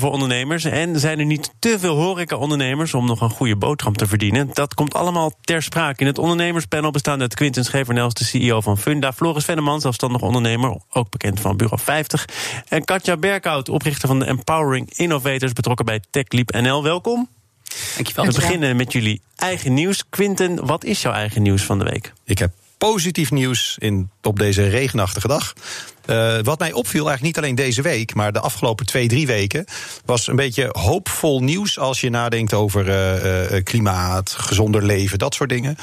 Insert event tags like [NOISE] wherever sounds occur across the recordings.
voor ondernemers. En zijn er niet te veel horeca-ondernemers om nog een goede boterham te verdienen? Dat komt allemaal ter sprake. In het ondernemerspanel bestaan uit Quinten Schevernels, de CEO van Funda... Floris Venneman, zelfstandig ondernemer, ook bekend van Bureau 50... en Katja Berkhout, oprichter van de Empowering Innovators... betrokken bij TechLeap NL. Welkom. Dankjewel. We beginnen met jullie eigen nieuws. Quinten, wat is jouw eigen nieuws van de week? Ik heb positief nieuws in, op deze regenachtige dag. Uh, wat mij opviel, eigenlijk niet alleen deze week, maar de afgelopen twee, drie weken, was een beetje hoopvol nieuws als je nadenkt over uh, uh, klimaat, gezonder leven, dat soort dingen.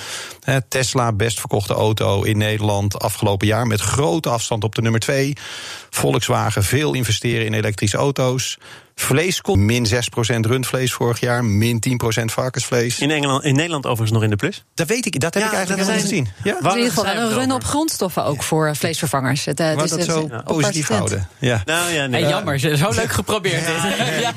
Tesla, best verkochte auto in Nederland afgelopen jaar met grote afstand op de nummer twee. Volkswagen, veel investeren in elektrische auto's. Vlees komt min 6% rundvlees vorig jaar, min 10% varkensvlees. In, Engeland, in Nederland overigens nog in de plus? Dat weet ik, dat heb Ja, ik eigenlijk helemaal niet gezien. Ja? in ieder geval een run op grondstoffen ook voor vleesvervangers. Het, eh, dus dat zo is een positief houden. Ja. Nou ja, nee. Hey, jammer, zo zo leuk geprobeerd. Ja.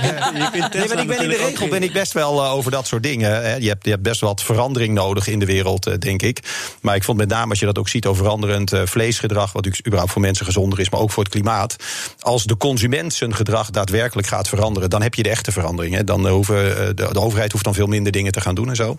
Nee, maar ik ben in de regel ben ik best wel eh, over dat soort dingen. Hè. Je, hebt, je hebt best wel wat verandering nodig in de wereld, eh, denk ik. Maar ik vond met name als je dat ook ziet over veranderend eh, vleesgedrag, wat natuurlijk überhaupt voor mensen gezonder is, maar ook voor het klimaat. Als de consument zijn gedrag daadwerkelijk gaat veranderen, dan heb je de echte verandering. Hè. Dan hoeven, de, de overheid hoeft dan veel minder dingen te gaan doen en zo.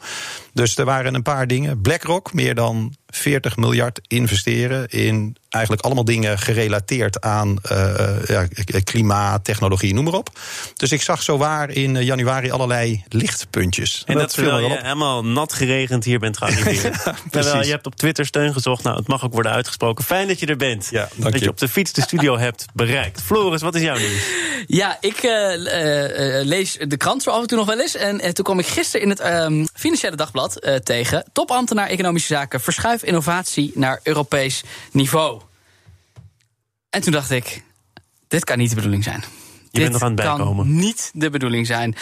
Dus er waren een paar dingen. BlackRock, meer dan 40 miljard investeren in eigenlijk allemaal dingen gerelateerd aan eh, eh, ja, klimaat, technologie, noem maar op. Dus ik zag zo waar in eh, januari allerlei lichtpuntjes. En dat, viel me terwijl wel je op. helemaal nat geregend hier bent gearriveerd. [LAUGHS] terwijl je hebt op Twitter steun gezocht. Nou, het mag ook worden uitgesproken. Fijn dat je er bent. Ja, dank dat je je. op de fiets de studio [LAUGHS] hebt bereikt. Floris, wat is jouw nieuws? Ja, ik eh, eh, eh, lees de krant zo af en toe nog wel eens. En toen kwam ik gisteren in het ehm, Financiële Dagblad eh, tegen... topambtenaar Economische Zaken verschuif innovatie naar Europees niveau. En toen dacht ik, dit kan niet de bedoeling zijn. Je bent nog aan het kan bijkomen. niet de bedoeling zijn.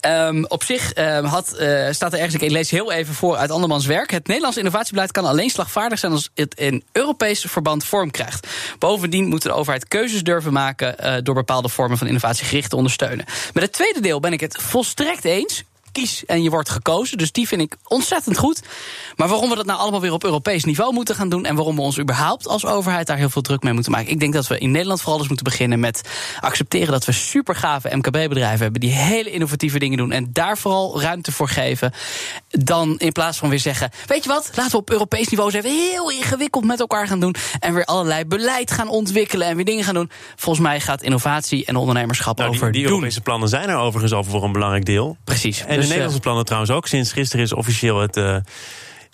Ehm, op zich ehm, had, eh, staat er ergens, ik lees heel even voor uit andermans werk. Het Nederlands innovatiebeleid kan alleen slagvaardig zijn als het in Europees verband vorm krijgt. Bovendien moet de overheid keuzes durven maken eh, door bepaalde vormen van innovatie gericht te ondersteunen. Met het tweede deel ben ik het volstrekt eens. Kies en je wordt gekozen. Dus die vind ik ontzettend goed. Maar waarom we dat nou allemaal weer op Europees niveau moeten gaan doen. en waarom we ons überhaupt als overheid daar heel veel druk mee moeten maken. Ik denk dat we in Nederland vooral eens moeten beginnen met accepteren dat we super gave MKB-bedrijven hebben. die hele innovatieve dingen doen. en daar vooral ruimte voor geven. Dan in plaats van weer zeggen: Weet je wat, laten we op Europees niveau eens even heel ingewikkeld met elkaar gaan doen. en weer allerlei beleid gaan ontwikkelen en weer dingen gaan doen. Volgens mij gaat innovatie en ondernemerschap Nou, over die. Europese plannen zijn er overigens al voor een belangrijk deel. Precies. En Dus, Nederlandse plannen trouwens ook. Sinds gisteren is officieel het eh,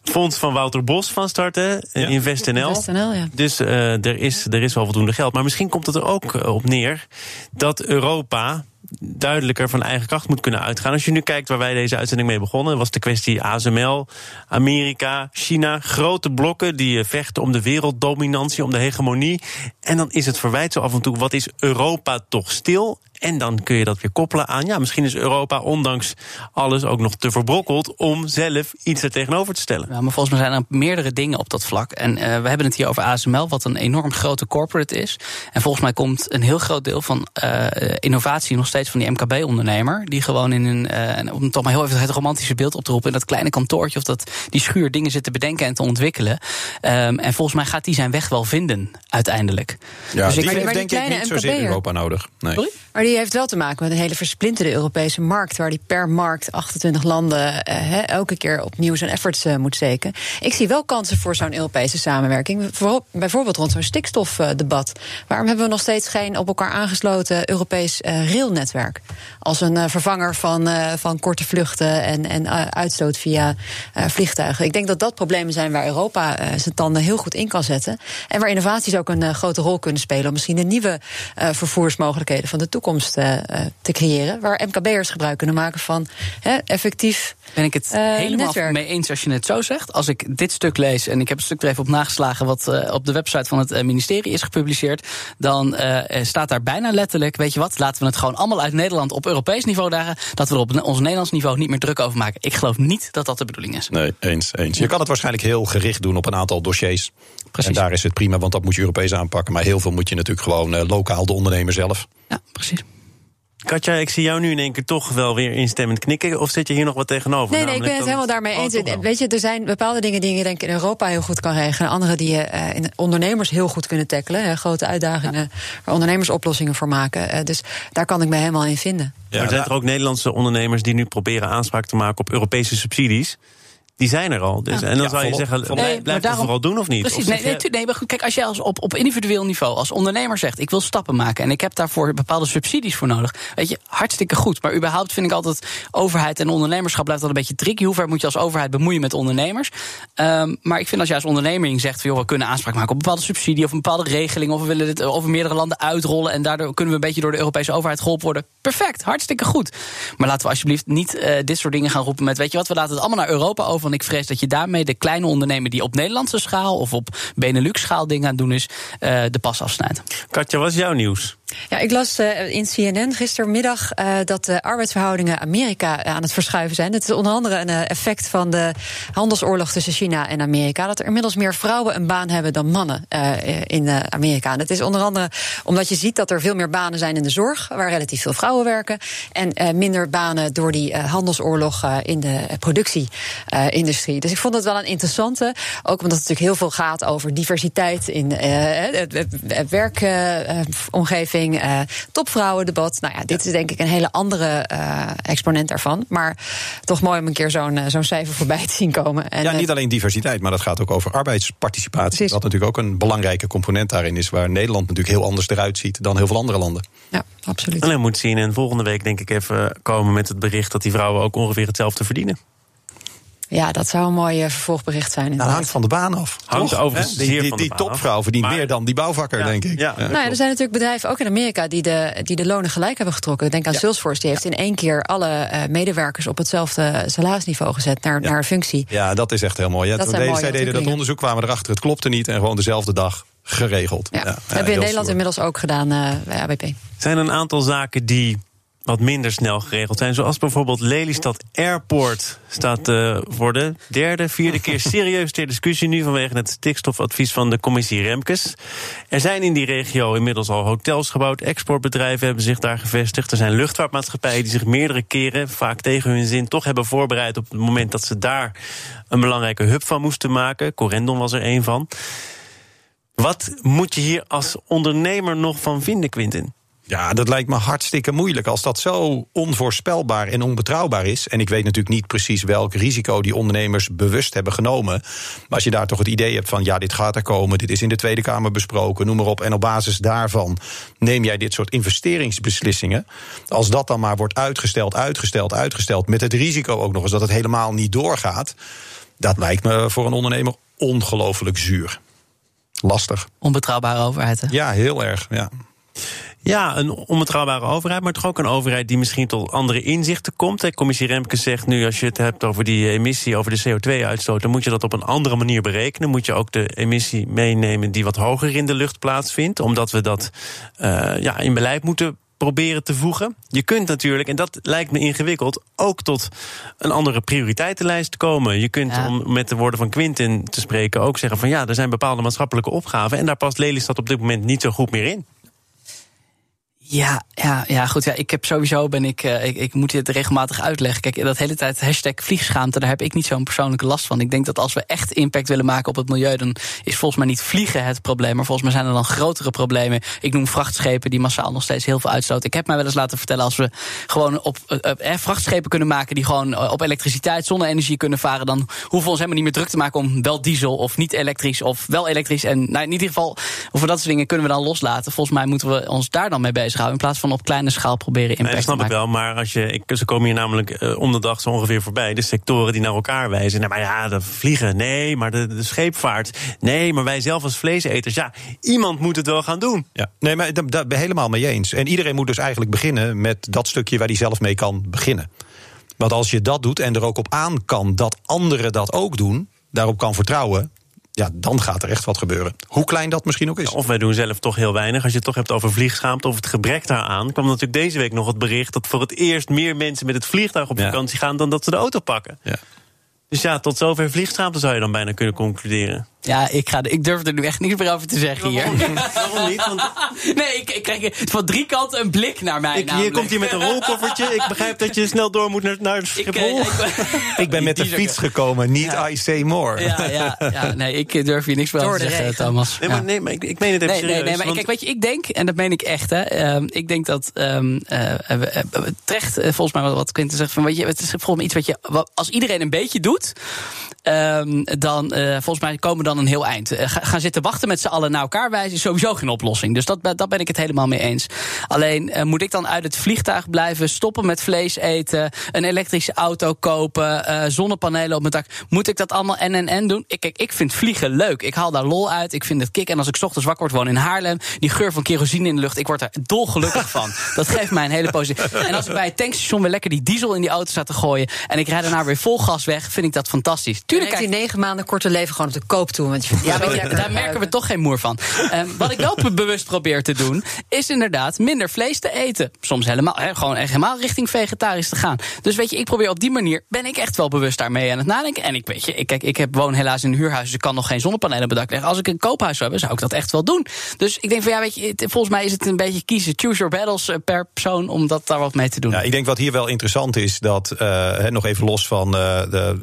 fonds van Wouter Bos van starten. eh, Ja. InvestNL. InvestNL, ja. Dus eh, er, is, er is wel voldoende geld. Maar misschien komt het er ook op neer dat Europa duidelijker van eigen kracht moet kunnen uitgaan. Als je nu kijkt waar wij deze uitzending mee begonnen, was de kwestie ASML, Amerika, China, grote blokken die vechten om de werelddominantie, om de hegemonie. En dan is het verwijt zo af en toe: wat is Europa toch stil? En dan kun je dat weer koppelen aan, ja, misschien is Europa ondanks alles ook nog te verbrokkeld om zelf iets er tegenover te stellen. Ja, maar volgens mij zijn er meerdere dingen op dat vlak. En eh, we hebben het hier over ASML, wat een enorm grote corporate is. En volgens mij komt een heel groot deel van eh, innovatie nog steeds van die MKB-ondernemer. Die gewoon in een, eh, om toch maar heel even het romantische beeld op te roepen, in dat kleine kantoortje of dat, die schuur dingen zit te bedenken en te ontwikkelen. Ehm, en volgens mij gaat die zijn weg wel vinden, uiteindelijk. Ja, Dus ik- die heeft denk ik niet zozeer. Europa nodig. Nee. Sorry? Maar die heeft wel te maken met een hele versplinterde Europese markt. Waar die per markt 28 landen eh, elke keer opnieuw zijn efforts eh, moet steken. Ik zie wel kansen voor zo'n Europese samenwerking. Bijvoorbeeld rond zo'n stikstofdebat. Waarom hebben we nog steeds geen op elkaar aangesloten Europees eh, railnetwerk? Als een vervanger van, van korte vluchten en, en uitstoot via vliegtuigen. Ik denk dat dat problemen zijn waar Europa zijn tanden heel goed in kan zetten. En waar innovaties ook een grote rol kunnen spelen. Om misschien de nieuwe vervoersmogelijkheden van de toekomst toekomst te creëren. Waar MKB'ers gebruik kunnen maken van effectief. Ben ik het helemaal mee eens als je het zo zegt. Als ik dit stuk lees, en ik heb een stuk er even op nageslagen, wat op de website van het ministerie is gepubliceerd, dan staat daar bijna letterlijk: weet je wat, laten we het gewoon allemaal uit Nederland op Europees niveau dagen. Dat we er op ons Nederlands niveau niet meer druk over maken. Ik geloof niet dat dat de bedoeling is. Nee, eens. eens. Je kan het waarschijnlijk heel gericht doen op een aantal dossiers. Precies. En daar is het prima, want dat moet je Europees aanpakken. Maar heel veel moet je natuurlijk gewoon uh, lokaal, de ondernemer zelf. Ja, precies. Katja, ik zie jou nu in één keer toch wel weer instemmend knikken. Of zit je hier nog wat tegenover? Nee, nee ik ben het helemaal daarmee oh, eens. Weet je, er zijn bepaalde dingen die je denk ik in Europa heel goed kan regelen. Andere die je uh, in ondernemers heel goed kunnen tackelen. grote uitdagingen waar ondernemers oplossingen voor maken. Uh, dus daar kan ik me helemaal in vinden. Ja, maar zijn er ook Nederlandse ondernemers die nu proberen aanspraak te maken op Europese subsidies? Die zijn er al. Dus. en dan zou je zeggen, nee, blijf daarom, vooral doen of niet? Precies, nee, nee, nee, maar goed, kijk, als jij als op, op individueel niveau als ondernemer zegt... ik wil stappen maken en ik heb daarvoor bepaalde subsidies voor nodig... weet je, hartstikke goed. Maar überhaupt vind ik altijd overheid en ondernemerschap blijft altijd een beetje tricky. Hoe ver moet je als overheid bemoeien met ondernemers? Um, maar ik vind als jij als onderneming zegt... Joh, we kunnen aanspraak maken op een bepaalde subsidie of een bepaalde regeling... of we willen dit over meerdere landen uitrollen... en daardoor kunnen we een beetje door de Europese overheid geholpen worden. Perfect, hartstikke goed. Maar laten we alsjeblieft niet uh, dit soort dingen gaan roepen met... weet je wat, we laten het allemaal naar Europa over... want ik vrees dat je daarmee de kleine ondernemer die op Nederlandse schaal of op Benelux-schaal dingen aan het doen is, uh, de pas afsnijdt. Katja, wat is jouw nieuws? Ja, ik las uh, in CNN gistermiddag uh, dat de arbeidsverhoudingen Amerika aan het verschuiven zijn. Het is onder andere een effect van de handelsoorlog tussen China en Amerika. Dat er inmiddels meer vrouwen een baan hebben dan mannen in Amerika. En het is onder andere omdat je ziet dat er veel meer banen zijn in de zorg, waar relatief veel vrouwen werken. En minder banen door die handelsoorlog in de productieindustrie. Dus ik vond het wel een interessante. Ook omdat het natuurlijk heel veel gaat over diversiteit in het werkomgeving, uh, topvrouwendebat. Nou ja, dit is denk ik een hele andere uh, exponent daarvan. Maar toch mooi om een keer zo'n zo'n cijfer voorbij te zien komen. En, ja, niet alleen diversiteit, maar dat gaat ook over arbeidsparticipatie. Precies. Wat natuurlijk ook een belangrijke component daarin is, waar Nederland natuurlijk heel anders eruit ziet dan heel veel andere landen. Ja, absoluut. En dan moet zien en volgende week denk ik even komen met het bericht dat die vrouwen ook ongeveer hetzelfde verdienen. Ja, dat zou een mooi eh, vervolgbericht zijn. Dat nou, hangt van de baan af. Hangt over die, die, die topvrouw verdient meer dan die bouwvakker, denk ik. Ja. Nou ja, er zijn natuurlijk bedrijven, ook in Amerika, die de, die de lonen gelijk hebben getrokken. Denk aan Salesforce, die heeft in één keer alle uh, medewerkers op hetzelfde salarisniveau gezet naar, naar functie. Ja, dat is echt heel mooi. Deden, zij deden dat onderzoek, kwamen erachter, het klopte niet en gewoon dezelfde dag geregeld. Ja. dat hebben we in Nederland inmiddels ook gedaan uh, bij ABP. Zijn er een aantal zaken die wat minder snel geregeld zijn. Zoals bijvoorbeeld Lelystad Airport staat uh, voor de derde, vierde keer [LAUGHS] serieus ter discussie nu vanwege het stikstofadvies van de commissie Remkes. Er zijn in die regio inmiddels al hotels gebouwd, exportbedrijven hebben zich daar gevestigd. Er zijn luchtvaartmaatschappijen die zich meerdere keren, vaak tegen hun zin, toch hebben voorbereid op het moment dat ze daar een belangrijke hub van moesten maken. Corendon was er een van. Wat moet je hier als ondernemer nog van vinden, Quintin? Ja, dat lijkt me hartstikke moeilijk. Als dat zo onvoorspelbaar en onbetrouwbaar is. En ik weet natuurlijk niet precies welk risico die ondernemers bewust hebben genomen. Maar als je daar toch het idee hebt van ja, dit gaat er komen, dit is in de Tweede Kamer besproken, noem maar op. En op basis daarvan neem jij dit soort investeringsbeslissingen. Als dat dan maar wordt uitgesteld, uitgesteld, uitgesteld. Met het risico ook nog eens dat het helemaal niet doorgaat. Dat lijkt me voor een ondernemer ongelooflijk zuur. Lastig. Onbetrouwbare overheid. Hè? Ja, heel erg. Ja. Ja, een onbetrouwbare overheid, maar toch ook een overheid die misschien tot andere inzichten komt. De commissie Remke zegt nu, als je het hebt over die emissie, over de CO2-uitstoot, dan moet je dat op een andere manier berekenen. Moet je ook de emissie meenemen die wat hoger in de lucht plaatsvindt, omdat we dat uh, ja, in beleid moeten proberen te voegen. Je kunt natuurlijk, en dat lijkt me ingewikkeld, ook tot een andere prioriteitenlijst komen. Je kunt, om met de woorden van Quintin te spreken, ook zeggen van ja, er zijn bepaalde maatschappelijke opgaven. En daar past Lelystad op dit moment niet zo goed meer in. Ja, ja, ja, goed. Ja, ik heb sowieso ben ik, uh, ik, ik moet dit regelmatig uitleggen. Kijk, dat hele tijd hashtag vliegschaamte, daar heb ik niet zo'n persoonlijke last van. Ik denk dat als we echt impact willen maken op het milieu, dan is volgens mij niet vliegen het probleem. Maar volgens mij zijn er dan grotere problemen. Ik noem vrachtschepen die massaal nog steeds heel veel uitstoten. Ik heb mij wel eens laten vertellen, als we gewoon op uh, uh, vrachtschepen kunnen maken die gewoon op elektriciteit, zonne-energie kunnen varen, dan hoeven we ons helemaal niet meer druk te maken om wel diesel of niet elektrisch of wel elektrisch. En nou, in ieder geval, over dat soort dingen kunnen we dan loslaten. Volgens mij moeten we ons daar dan mee bezighouden. Schaal. In plaats van op kleine schaal proberen impact Nee, dat snap te ik maken. wel, maar als je, ik, ze komen hier namelijk eh, om de dag zo ongeveer voorbij. De sectoren die naar elkaar wijzen. Nou, maar ja, de vliegen, nee, maar de, de scheepvaart, nee, maar wij zelf als vleeseters, ja, iemand moet het wel gaan doen. Ja, nee, maar daar ben ik helemaal mee eens. En iedereen moet dus eigenlijk beginnen met dat stukje waar hij zelf mee kan beginnen. Want als je dat doet en er ook op aan kan dat anderen dat ook doen, daarop kan vertrouwen, ja, dan gaat er echt wat gebeuren. Hoe klein dat misschien ook is. Of wij doen zelf toch heel weinig. Als je het toch hebt over vliegschaamte of het gebrek daaraan, kwam natuurlijk deze week nog het bericht dat voor het eerst meer mensen met het vliegtuig op Ja. vakantie gaan dan dat ze de auto pakken. Ja. Dus ja, tot zover vliegschaamte zou je dan bijna kunnen concluderen. Ja, ik, ga, ik durf er nu echt niks meer over te zeggen hier. Waarom niet? [LAUGHS] Want Nee, ik, ik krijg van drie kanten een blik naar mij. ik, hier namelijk. komt hij met een rolkoffertje. Ik begrijp dat je snel door moet naar, naar Ik, eh, Schiphol. ik- [LAUGHS] Ik ben met de fiets gekomen, niet I say more. Ja, ja, ja, nee, ik durf hier niks meer over te zeggen, regen. Thomas. Nee, Ja. maar, nee, maar ik, ik meen het even Nee, nee, serieus. nee, maar want- kijk, weet je, ik denk, en dat meen ik echt, hè. ehm, ik denk dat ehm eh, we- eh, terecht, volgens mij wat- wat Quinten zegt, van, weet je, het is volgens mij iets wat je, wat- als iedereen een beetje doet, ehm, dan eh, volgens mij komen we dan een heel eind. Eh, ga- gaan zitten wachten met z'n allen naar elkaar wijzen is sowieso geen oplossing. Dus dat, dat ben ik het helemaal mee eens. Alleen eh, moet ik dan uit het vliegtuig blijven, stoppen met vlees eten, een elektrische auto kopen, eh, zonnepanelen op mijn dak. Moet ik dat allemaal en en en doen? Ik, kijk, ik vind vliegen leuk. Ik haal daar lol uit. Ik vind het kick. En als ik 's ochtends wakker word, woon in Haarlem, die geur van kerosine in de lucht, ik word er dolgelukkig van. [LAUGHS] Dat geeft mij een hele positieve. En als ik bij het tankstation weer lekker die diesel in die auto sta te gooien en ik rijd daarna weer vol gas weg, vind ik dat fantastisch. Tuurlijk heeft kijk, die negen maanden korte leven gewoon op de koop toe. Want je ja, daar merken we toch geen moer van. Ehm, wat ik wel bewust probeer te doen, is inderdaad minder vlees te eten. Soms helemaal, hè, gewoon echt helemaal richting vegetarisch te gaan. Dus weet je, ik probeer op die manier, ben ik echt wel bewust daarmee aan het nadenken. En ik weet je, ik, kijk, ik heb, woon helaas in een huurhuis, dus ik kan nog geen zonnepanelen op het dak leggen. Als ik een koophuis zou hebben, zou ik dat echt wel doen. Dus ik denk van ja, weet je, het- volgens mij is het een beetje kiezen, choose your battles eh, per persoon, om dat daar wat mee te doen. Ja, ik denk wat hier wel interessant is, dat eh, hè, nog even los van eh, de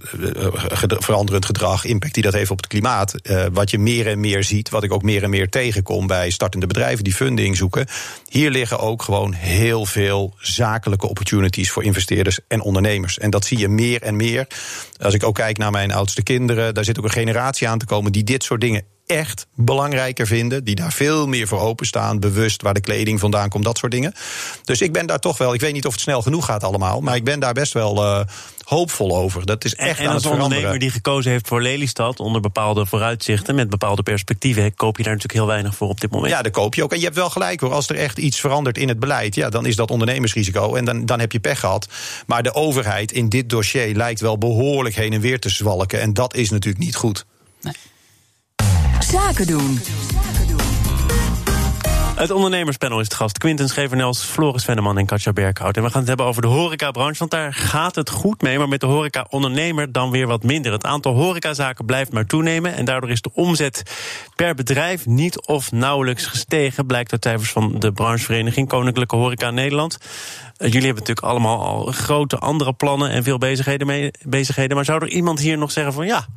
veranderend gedrag, impact die dat heeft op het klimaat. Eh, wat je meer en meer ziet, wat ik ook meer en meer tegenkom bij startende bedrijven die funding zoeken. Hier liggen ook gewoon heel veel zakelijke opportunities voor investeerders en ondernemers. En dat zie je meer en meer. Als ik ook kijk naar mijn oudste kinderen, daar zit ook een generatie aan te komen die dit soort dingen echt belangrijker vinden. Die daar veel meer voor openstaan. Bewust waar de kleding vandaan komt, dat soort dingen. Dus ik ben daar toch wel. Ik weet niet of het snel genoeg gaat allemaal. Maar ik ben daar best wel eh, hoopvol over. Dat is En, echt en aan als het ondernemer die gekozen heeft voor Lelystad onder bepaalde vooruitzichten, met bepaalde perspectieven, koop je daar natuurlijk heel weinig voor op dit moment. Ja, daar koop je ook. En je hebt wel gelijk hoor. Als er echt iets verandert in het beleid, ja, dan is dat ondernemersrisico. En dan, dan heb je pech gehad. Maar de overheid in dit dossier lijkt wel behoorlijk heen en weer te zwalken. En dat is natuurlijk niet goed. Zaken doen. Het ondernemerspanel is het gast. Quinten Schevernels, Floris Venneman en Katja Berghout. En we gaan het hebben over de horecabranche, want daar gaat het goed mee. Maar met de horeca-ondernemer dan weer wat minder. Het aantal horecazaken blijft maar toenemen. En daardoor is de omzet per bedrijf niet of nauwelijks gestegen. Blijkt uit cijfers van de branchevereniging Koninklijke Horeca Nederland. Eh, jullie hebben natuurlijk allemaal al grote andere plannen en veel bezigheden, mee, bezigheden. Maar zou er iemand hier nog zeggen van ja,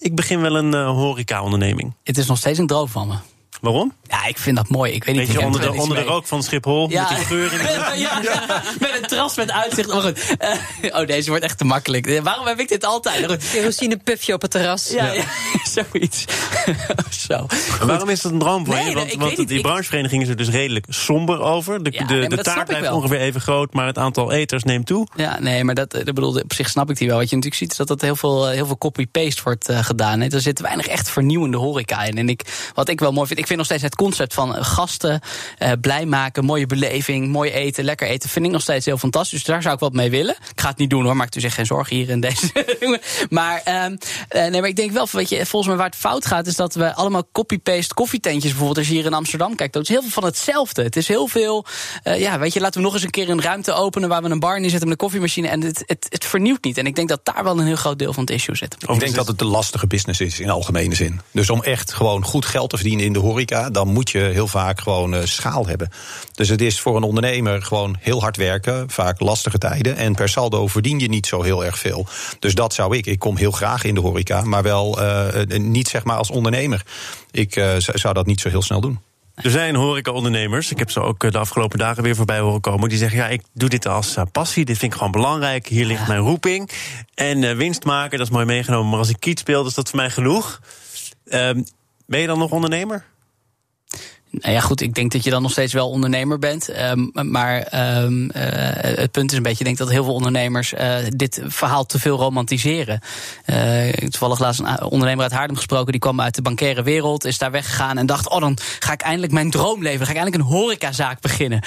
ik begin wel een eh, horeca-onderneming? Het is nog steeds een droom van me. Waarom? Ja, ik vind dat mooi. Ik weet niet Weet je, ik heb onder er de, onder de rook van Schiphol, met die geur in de ja, [LAUGHS] ja, met een terras met uitzicht. Maar goed. Eh, oh, deze wordt echt te makkelijk. Eh, Waarom heb ik dit altijd? Maar goed. Kerosine pufje op het terras. Ja, ja. [LAUGHS] zoiets. [LAUGHS] Zo. En Waarom is dat een droom voor Nee, je? nee, Want, ik want niet. die Ik- branchevereniging is er dus redelijk somber over. De, Ja, de, taart blijft wel. ongeveer even groot, maar het aantal eters neemt toe. Ja, nee, maar dat, eh, dat bedoel, op zich snap ik die wel. Wat je natuurlijk ziet is dat dat heel veel, eh, heel veel copy-paste wordt eh, gedaan. Er zit weinig echt vernieuwende horeca in. En ik, wat ik wel mooi vind, ik vind nog steeds het concept van gasten eh, blij maken, mooie beleving, mooi eten, lekker eten, vind ik nog steeds heel fantastisch. Dus daar zou ik wat mee willen. Ik ga het niet doen hoor, maak u zich geen zorgen hier in deze. [LAUGHS] maar, ehm, eh, nee, maar ik denk wel, weet je, volgens mij waar het fout gaat, is dat we allemaal copy-paste koffietentjes bijvoorbeeld, als je hier in Amsterdam kijkt, dat is heel veel van hetzelfde. Het is heel veel, eh, ja, weet je, laten we nog eens een keer een ruimte openen waar we een bar neerzetten met een koffiemachine. En het, het, het vernieuwt niet. En ik denk dat daar wel een heel groot deel van het issue zit. Ik denk dat het een lastige business is in algemene zin. Dus om echt gewoon goed geld te verdienen in de horeca, dan moet je heel vaak gewoon eh, schaal hebben. Dus het is voor een ondernemer gewoon heel hard werken, vaak lastige tijden. En per saldo verdien je niet zo heel erg veel. Dus dat zou ik. Ik kom heel graag in de horeca, maar wel eh, eh, niet zeg maar als ondernemer. Ik eh, zou dat niet zo heel snel doen. Er zijn horeca-ondernemers, ik heb ze ook de afgelopen dagen weer voorbij horen komen, die zeggen: Ja, ik doe dit als passie, dit vind ik gewoon belangrijk, hier ligt mijn roeping. En eh, winst maken, dat is mooi meegenomen, maar als ik kiet speel, is dat voor mij genoeg. Ehm, ben je dan nog ondernemer? Nou ja, goed, ik denk dat je dan nog steeds wel ondernemer bent. Um, maar um, uh, het punt is een beetje, ik denk dat heel veel ondernemers uh, dit verhaal te veel romantiseren. Uh, toevallig laatst een ondernemer uit Haarlem gesproken, die kwam uit de bankaire wereld, is daar weggegaan en dacht: Oh, dan ga ik eindelijk mijn droom leven. Ga ik eindelijk een horecazaak beginnen.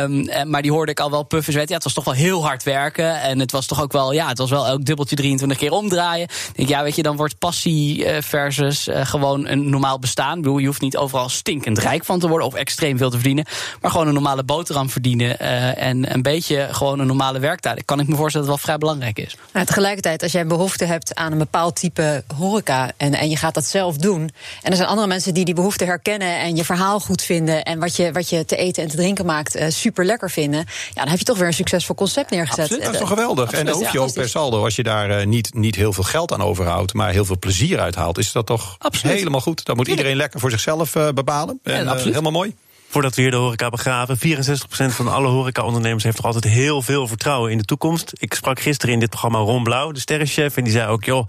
Um, maar die hoorde ik al wel puffen weten. Ja, het was toch wel heel hard werken. En het was toch ook wel, ja, het was wel elk dubbeltje 23 keer omdraaien. Ik denk, ja, weet je, dan wordt passie versus gewoon een normaal bestaan. Ik bedoel, je hoeft niet overal stinkend rijk van te worden of extreem veel te verdienen. Maar gewoon een normale boterham verdienen uh, en een beetje gewoon een normale werktijd. Kan ik me voorstellen dat het wel vrij belangrijk is. Nou, tegelijkertijd, als jij behoefte hebt aan een bepaald type horeca en, en je gaat dat zelf doen. En er zijn andere mensen die die behoefte herkennen en je verhaal goed vinden. En wat je, wat je te eten en te drinken maakt uh, super lekker vinden. Ja, dan heb je toch weer een succesvol concept neergezet. Absoluut, dat is toch geweldig. Absoluut, en dan hoef je ook per saldo, als je daar uh, niet, niet heel veel geld aan overhoudt, maar heel veel plezier uithaalt, is dat toch Absoluut. helemaal goed. Dan moet iedereen lekker voor zichzelf bepalen. En, ja, helemaal mooi. Voordat we hier de horeca begraven. 64% van alle horecaondernemers heeft toch altijd heel veel vertrouwen in de toekomst. Ik sprak gisteren in dit programma Ron Blauw, de sterrenchef. En die zei ook, joh,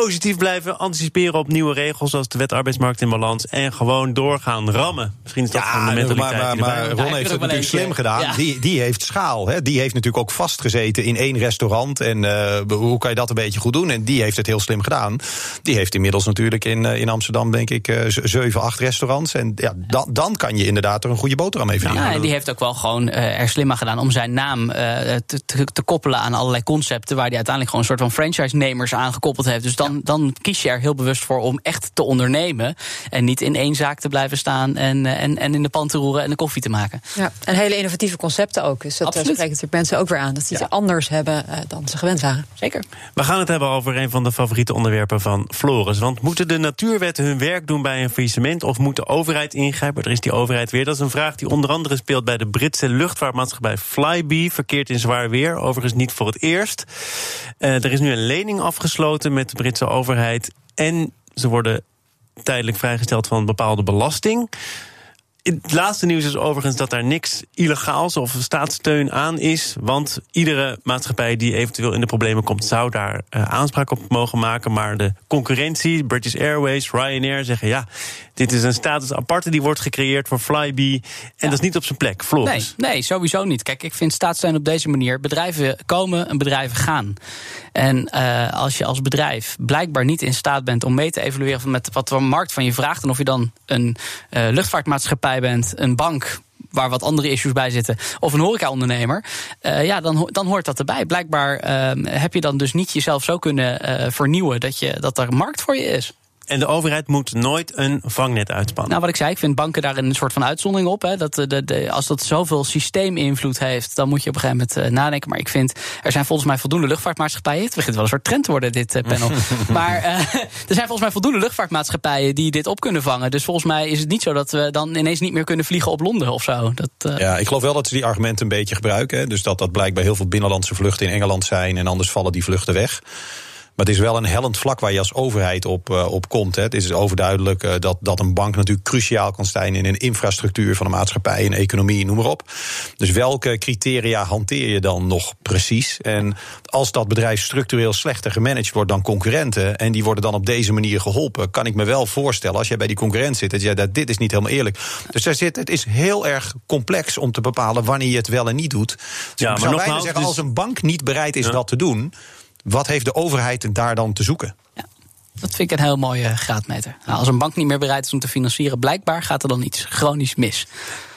positief blijven, anticiperen op nieuwe regels zoals de wet arbeidsmarkt in balans en gewoon doorgaan rammen. Misschien is dat ja, van de mentaliteit. Maar, maar, maar Ron heeft het natuurlijk slim gedaan. Ja. Die, die heeft schaal. Hè. Die heeft natuurlijk ook vastgezeten in één restaurant. En uh, hoe kan je dat een beetje goed doen? En die heeft het heel slim gedaan. Die heeft inmiddels natuurlijk in, uh, in Amsterdam, denk ik, uh, zeven, acht restaurants. En ja, dan, dan kan je inderdaad er een goede boterham mee verdienen. Ja, en die heeft ook wel gewoon er slimmer gedaan om zijn naam te, te, te, koppelen aan allerlei concepten. Waar hij uiteindelijk gewoon een soort van franchise-nemers aangekoppeld heeft. Dus dan, dan kies je er heel bewust voor om echt te ondernemen. En niet in één zaak te blijven staan en, eh, en, en in de pan te roeren en de koffie te maken. Ja, en hele innovatieve concepten ook. Dus dat eh, spreekt natuurlijk mensen ook weer aan. Dat ze iets anders hebben uh, dan ze gewend waren. Zeker. We gaan het hebben over een van de favoriete onderwerpen van Floris. Want moeten de natuurwetten hun werk doen bij een faillissement? Of moet de overheid ingrijpen? Er is die overheid weer. Dat is een vraag die onder andere speelt bij de Britse luchtvaartmaatschappij Flybe. Verkeert in zwaar weer. Overigens niet voor het eerst. Uh, er is nu een lening afgesloten met de Britse overheid overheid. En ze worden tijdelijk vrijgesteld van bepaalde belasting. Het laatste nieuws is overigens dat daar niks illegaals of staatssteun aan is. Want iedere maatschappij die eventueel in de problemen komt, zou daar uh, aanspraak op mogen maken. Maar de concurrentie, British Airways, Ryanair, zeggen ja, dit is een status aparte die wordt gecreëerd voor Flybe. En dat is niet op zijn plek. Floris. Nee, nee, sowieso niet. Kijk, ik vind staatssteun op deze manier. Bedrijven komen en bedrijven gaan. En uh, als je als bedrijf blijkbaar niet in staat bent om mee te evalueren met wat de markt van je vraagt. En of je dan een uh, luchtvaartmaatschappij bent, een bank waar wat andere issues bij zitten, of een horecaondernemer, uh, ja, dan, dan hoort dat erbij. Blijkbaar uh, heb je dan dus niet jezelf zo kunnen uh, vernieuwen dat, je, dat er markt voor je is. En de overheid moet nooit een vangnet uitspannen. Nou, wat ik zei, ik vind banken daar een soort van uitzondering op. Hè. Dat, de, de, als dat zoveel systeeminvloed heeft, dan moet je op een gegeven moment uh, nadenken. Maar ik vind, er zijn volgens mij voldoende luchtvaartmaatschappijen. Het begint wel een soort trend te worden, dit uh, panel. [LAUGHS] maar uh, er zijn volgens mij voldoende luchtvaartmaatschappijen die dit op kunnen vangen. Dus volgens mij is het niet zo dat we dan ineens niet meer kunnen vliegen op Londen of zo. Dat, ja, ik geloof wel dat ze die argumenten een beetje gebruiken. Hè. Dus dat dat blijkbaar heel veel binnenlandse vluchten in Engeland zijn en anders vallen die vluchten weg. Maar het is wel een hellend vlak waar je als overheid op, uh, op komt. Hè. Het is overduidelijk uh, dat, dat een bank natuurlijk cruciaal kan zijn in een infrastructuur van een maatschappij, een economie, noem maar op. Dus welke criteria hanteer je dan nog precies? En als dat bedrijf structureel slechter gemanaged wordt dan concurrenten en die worden dan op deze manier geholpen, kan ik me wel voorstellen als jij bij die concurrent zit dat jij dat dit is niet helemaal eerlijk. Dus daar zit, het is heel erg complex om te bepalen wanneer je het wel en niet doet. Dus ja, maar zeggen, dus... als een bank niet bereid is ja. dat te doen wat heeft de overheid daar dan te zoeken? Dat vind ik een heel mooie graadmeter. Nou, als een bank niet meer bereid is om te financieren, blijkbaar gaat er dan iets chronisch mis.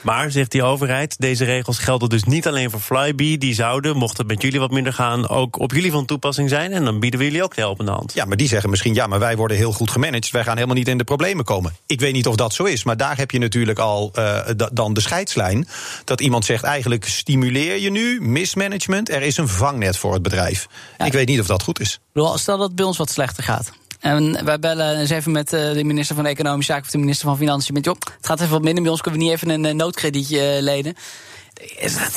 Maar, zegt die overheid, deze regels gelden dus niet alleen voor Flybe. Die zouden, mocht het met jullie wat minder gaan, ook op jullie van toepassing zijn. En dan bieden we jullie ook de helpende hand. Ja, maar die zeggen misschien, ja, maar wij worden heel goed gemanaged. Wij gaan helemaal niet in de problemen komen. Ik weet niet of dat zo is, maar daar heb je natuurlijk al uh, dan de scheidslijn. Dat iemand zegt, eigenlijk stimuleer je nu mismanagement. Er is een vangnet voor het bedrijf. Ja. Ik weet niet of dat goed is. Stel dat het bij ons wat slechter gaat. En wij bellen eens even met eh, de minister van Economische Zaken of de minister van Financiën. Met, joh, het gaat even wat minder bij ons, kunnen we niet even een eh, noodkredietje eh, lenen?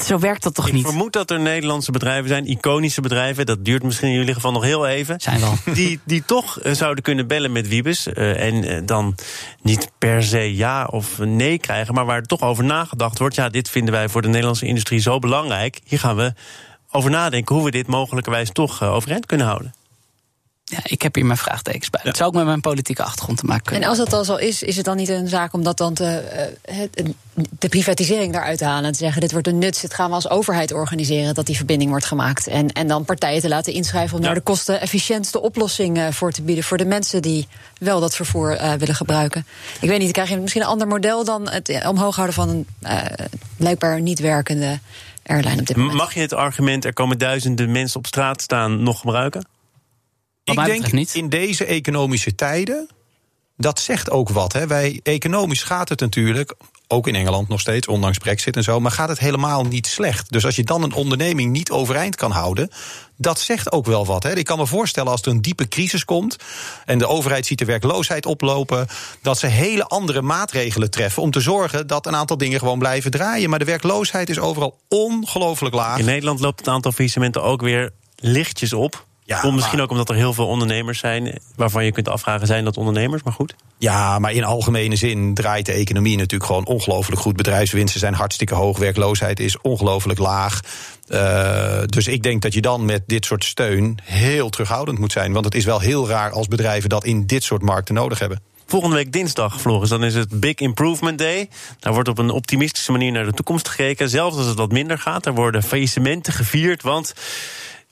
Zo werkt dat toch niet? Ik vermoed dat er Nederlandse bedrijven zijn, iconische bedrijven. Dat duurt misschien in jullie geval nog heel even. Zijn wel. [LAUGHS] Die, die toch zouden kunnen bellen met Wiebes. En dan niet per se ja of nee krijgen. Maar waar toch over nagedacht wordt. Ja, dit vinden wij voor de Nederlandse industrie zo belangrijk. Hier gaan we over nadenken hoe we dit mogelijkerwijs toch overeind kunnen houden. Ja, ik heb hier mijn vraagtekens bij. Het zou ook met mijn politieke achtergrond te maken kunnen. En als dat al zo is, is het dan niet een zaak om dat dan te, uh, de privatisering daaruit te halen en te zeggen: dit wordt een nuts, dit gaan we als overheid organiseren dat die verbinding wordt gemaakt. En, en dan partijen te laten inschrijven om daar de kostenefficiëntste oplossing uh, voor te bieden voor de mensen die wel dat vervoer uh, willen gebruiken. Ik weet niet, krijg je misschien een ander model dan het omhoog houden van een blijkbaar niet werkende airline op dit moment. Mag je het argument: er komen duizenden mensen op straat staan nog gebruiken? Ik denk niet. in deze economische tijden. Dat zegt ook wat. Hè. Wij, economisch gaat het natuurlijk, ook in Engeland nog steeds, ondanks Brexit en zo, maar gaat het helemaal niet slecht. Dus als je dan een onderneming niet overeind kan houden, dat zegt ook wel wat. Hè. Ik kan me voorstellen als er een diepe crisis komt en de overheid ziet de werkloosheid oplopen, dat ze hele andere maatregelen treffen om te zorgen dat een aantal dingen gewoon blijven draaien. Maar de werkloosheid is overal ongelooflijk laag. In Nederland loopt het aantal faillissementen ook weer lichtjes op. Ja, misschien ook omdat er heel veel ondernemers zijn waarvan je kunt afvragen: zijn dat ondernemers? Maar goed. Ja, maar in algemene zin draait de economie natuurlijk gewoon ongelooflijk goed. Bedrijfswinsten zijn hartstikke hoog, werkloosheid is ongelooflijk laag. Uh, dus ik denk dat je dan met dit soort steun heel terughoudend moet zijn. Want het is wel heel raar als bedrijven dat in dit soort markten nodig hebben. Volgende week dinsdag, Floris, dan is het Big Improvement Day. Daar wordt op een optimistische manier naar de toekomst gekeken. Zelfs als het wat minder gaat. Er worden faillissementen gevierd, want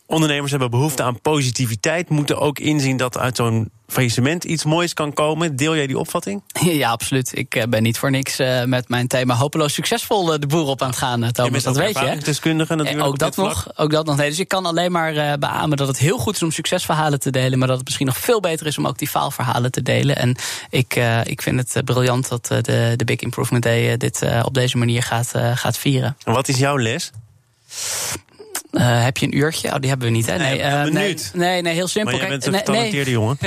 ondernemers hebben behoefte aan positiviteit, moeten ook inzien dat uit zo'n faillissement iets moois kan komen. Deel jij die opvatting? [LAUGHS] Ja, absoluut. Ik eh, ben niet voor niks uh, met mijn thema hopeloos succesvol uh, de boer op aan het gaan, Thomas. dat weet je. Deskundige natuurlijk. ook dat nog. Ook dat nog. Nee, dus ik kan alleen maar beamen dat het heel goed is om succesverhalen te delen, maar dat het misschien nog veel beter is om ook die faalverhalen te delen. En ik, ik vind het briljant dat de, de Big Improvement Day dit op deze manier gaat, gaat vieren. En wat is jouw les? Uh, heb je een uurtje? Oh, die hebben we niet, hè? Nee, uh, nee, nee, nee, heel simpel. Maar jij bent een getalenteerde nee. jongen.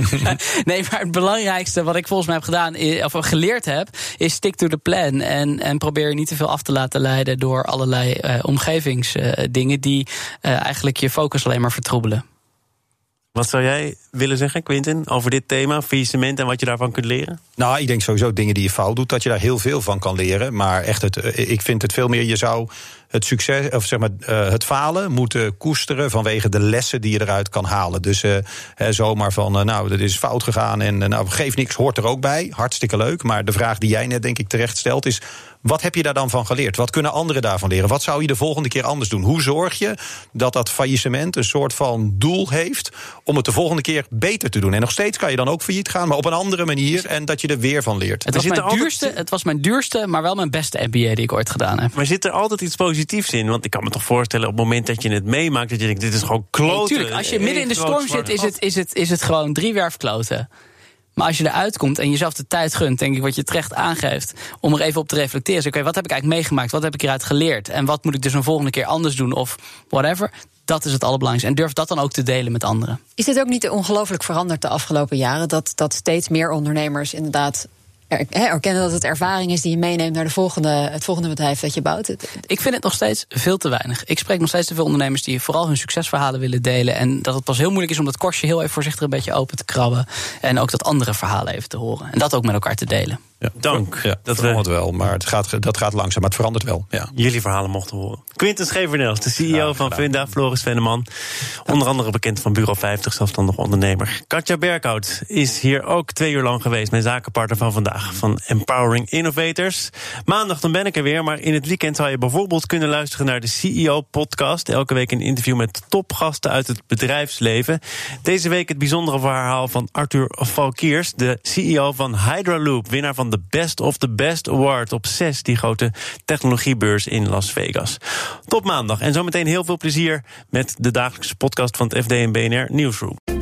[LAUGHS] nee, maar het belangrijkste wat ik volgens mij heb gedaan, of geleerd heb, is stick to the plan. En, en probeer je niet te veel af te laten leiden door allerlei uh, omgevingsdingen die eigenlijk je focus alleen maar vertroebelen. Wat zou jij willen zeggen, Quintin, over dit thema, faillissement en wat je daarvan kunt leren? Nou, ik denk sowieso dingen die je fout doet, dat je daar heel veel van kan leren. Maar echt, het, ik vind het veel meer, je zou het succes, of zeg maar, uh, het falen moeten koesteren vanwege de lessen die je eruit kan halen. Dus uh, zomaar van, uh, nou, dat is fout gegaan en nou, geef niks, hoort er ook bij. Hartstikke leuk. Maar de vraag die jij net, denk ik, terecht stelt is: wat heb je daar dan van geleerd? Wat kunnen anderen daarvan leren? Wat zou je de volgende keer anders doen? Hoe zorg je dat dat faillissement een soort van doel heeft om het de volgende keer beter te doen? En nog steeds kan je dan ook failliet gaan, maar op een andere manier en dat je er weer van leert. Het was, mijn, duurste, het was mijn duurste, maar wel mijn beste MBA die ik ooit gedaan heb. Maar zit er altijd iets positiefs in? Want ik kan me toch voorstellen op het moment dat je het meemaakt, dat je denkt: dit is gewoon kloten. Natuurlijk, als je midden in de storm zit, is het, is, het, is het gewoon driewerf kloten. Maar als je eruit komt en jezelf de tijd gunt, denk ik, wat je terecht aangeeft, om er even op te reflecteren. Oké, wat heb ik eigenlijk meegemaakt? Wat heb ik hieruit geleerd? En wat moet ik dus een volgende keer anders doen? Of whatever. Dat is het allerbelangrijkste. En durf dat dan ook te delen met anderen. Is dit ook niet ongelooflijk veranderd de afgelopen jaren? Dat, dat steeds meer ondernemers inderdaad erkennen dat het ervaring is die je meeneemt naar de volgende, het volgende bedrijf dat je bouwt? Ik vind het nog steeds veel te weinig. Ik spreek nog steeds te veel ondernemers die vooral hun succesverhalen willen delen. En dat het pas heel moeilijk is om dat korstje heel even voorzichtig een beetje open te krabben. En ook dat andere verhalen even te horen. En dat ook met elkaar te delen. Ja, Dank. Ja, dat verandert we... wel, maar het gaat, dat gaat langzaam. Maar het verandert wel. Ja. Jullie verhalen mochten horen. Quinten Schevernels, de CEO van Funda, Floris Venneman. Onder andere bekend van Bureau 50, zelfstandig ondernemer. Katja Berkhout is hier ook twee uur lang geweest. Mijn zakenpartner van vandaag, van Empowering Innovators. Maandag dan ben ik er weer, maar in het weekend zou je bijvoorbeeld kunnen luisteren naar de CEO-podcast. Elke week een interview met topgasten uit het bedrijfsleven. Deze week het bijzondere verhaal van Arthur Valkiers, de CEO van Hydraloop, winnaar van de Best of the Best Award op 6, die grote technologiebeurs in Las Vegas. Tot maandag en zometeen heel veel plezier met de dagelijkse podcast van het FD en BNR Nieuwsroom.